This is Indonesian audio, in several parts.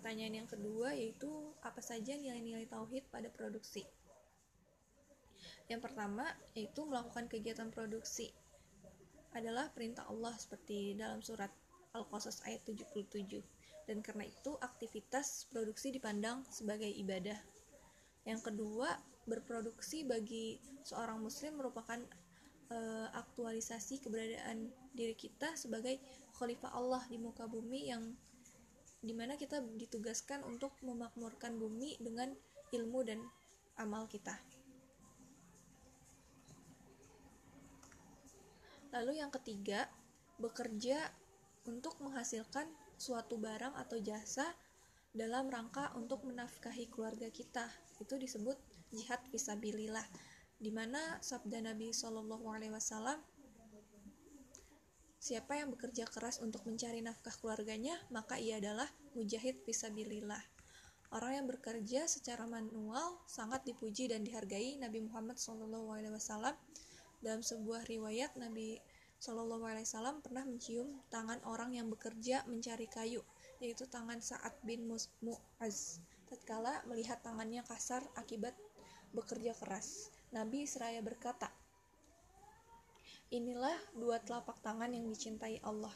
pertanyaan yang kedua yaitu apa saja nilai-nilai tauhid pada produksi. Yang pertama yaitu melakukan kegiatan produksi adalah perintah Allah seperti dalam surat Al-Qasas ayat 77. Dan karena itu aktivitas produksi dipandang sebagai ibadah. Yang kedua, berproduksi bagi seorang muslim merupakan uh, aktualisasi keberadaan diri kita sebagai khalifah Allah di muka bumi yang di mana kita ditugaskan untuk memakmurkan bumi dengan ilmu dan amal kita. Lalu yang ketiga, bekerja untuk menghasilkan suatu barang atau jasa dalam rangka untuk menafkahi keluarga kita. Itu disebut jihad visabilillah. Di mana sabda Nabi Shallallahu alaihi wasallam Siapa yang bekerja keras untuk mencari nafkah keluarganya, maka ia adalah mujahid visabilillah. Orang yang bekerja secara manual sangat dipuji dan dihargai Nabi Muhammad SAW. Dalam sebuah riwayat, Nabi SAW pernah mencium tangan orang yang bekerja mencari kayu, yaitu tangan Sa'ad bin Mu'az. Tatkala melihat tangannya kasar akibat bekerja keras, Nabi seraya berkata, Inilah dua telapak tangan yang dicintai Allah.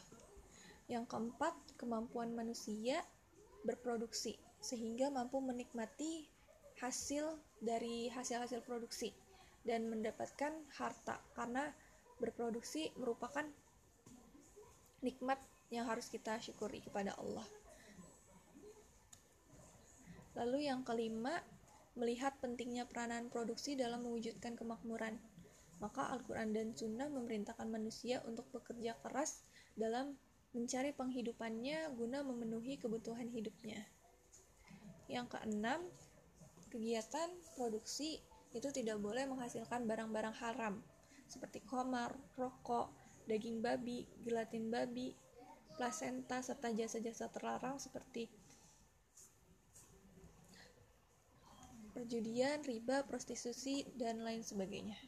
Yang keempat, kemampuan manusia berproduksi sehingga mampu menikmati hasil dari hasil-hasil produksi dan mendapatkan harta karena berproduksi merupakan nikmat yang harus kita syukuri kepada Allah. Lalu yang kelima, melihat pentingnya peranan produksi dalam mewujudkan kemakmuran maka Al-Quran dan Sunnah memerintahkan manusia untuk bekerja keras dalam mencari penghidupannya guna memenuhi kebutuhan hidupnya. Yang keenam, kegiatan produksi itu tidak boleh menghasilkan barang-barang haram seperti komar, rokok, daging babi, gelatin babi, plasenta, serta jasa-jasa terlarang seperti perjudian, riba, prostitusi, dan lain sebagainya.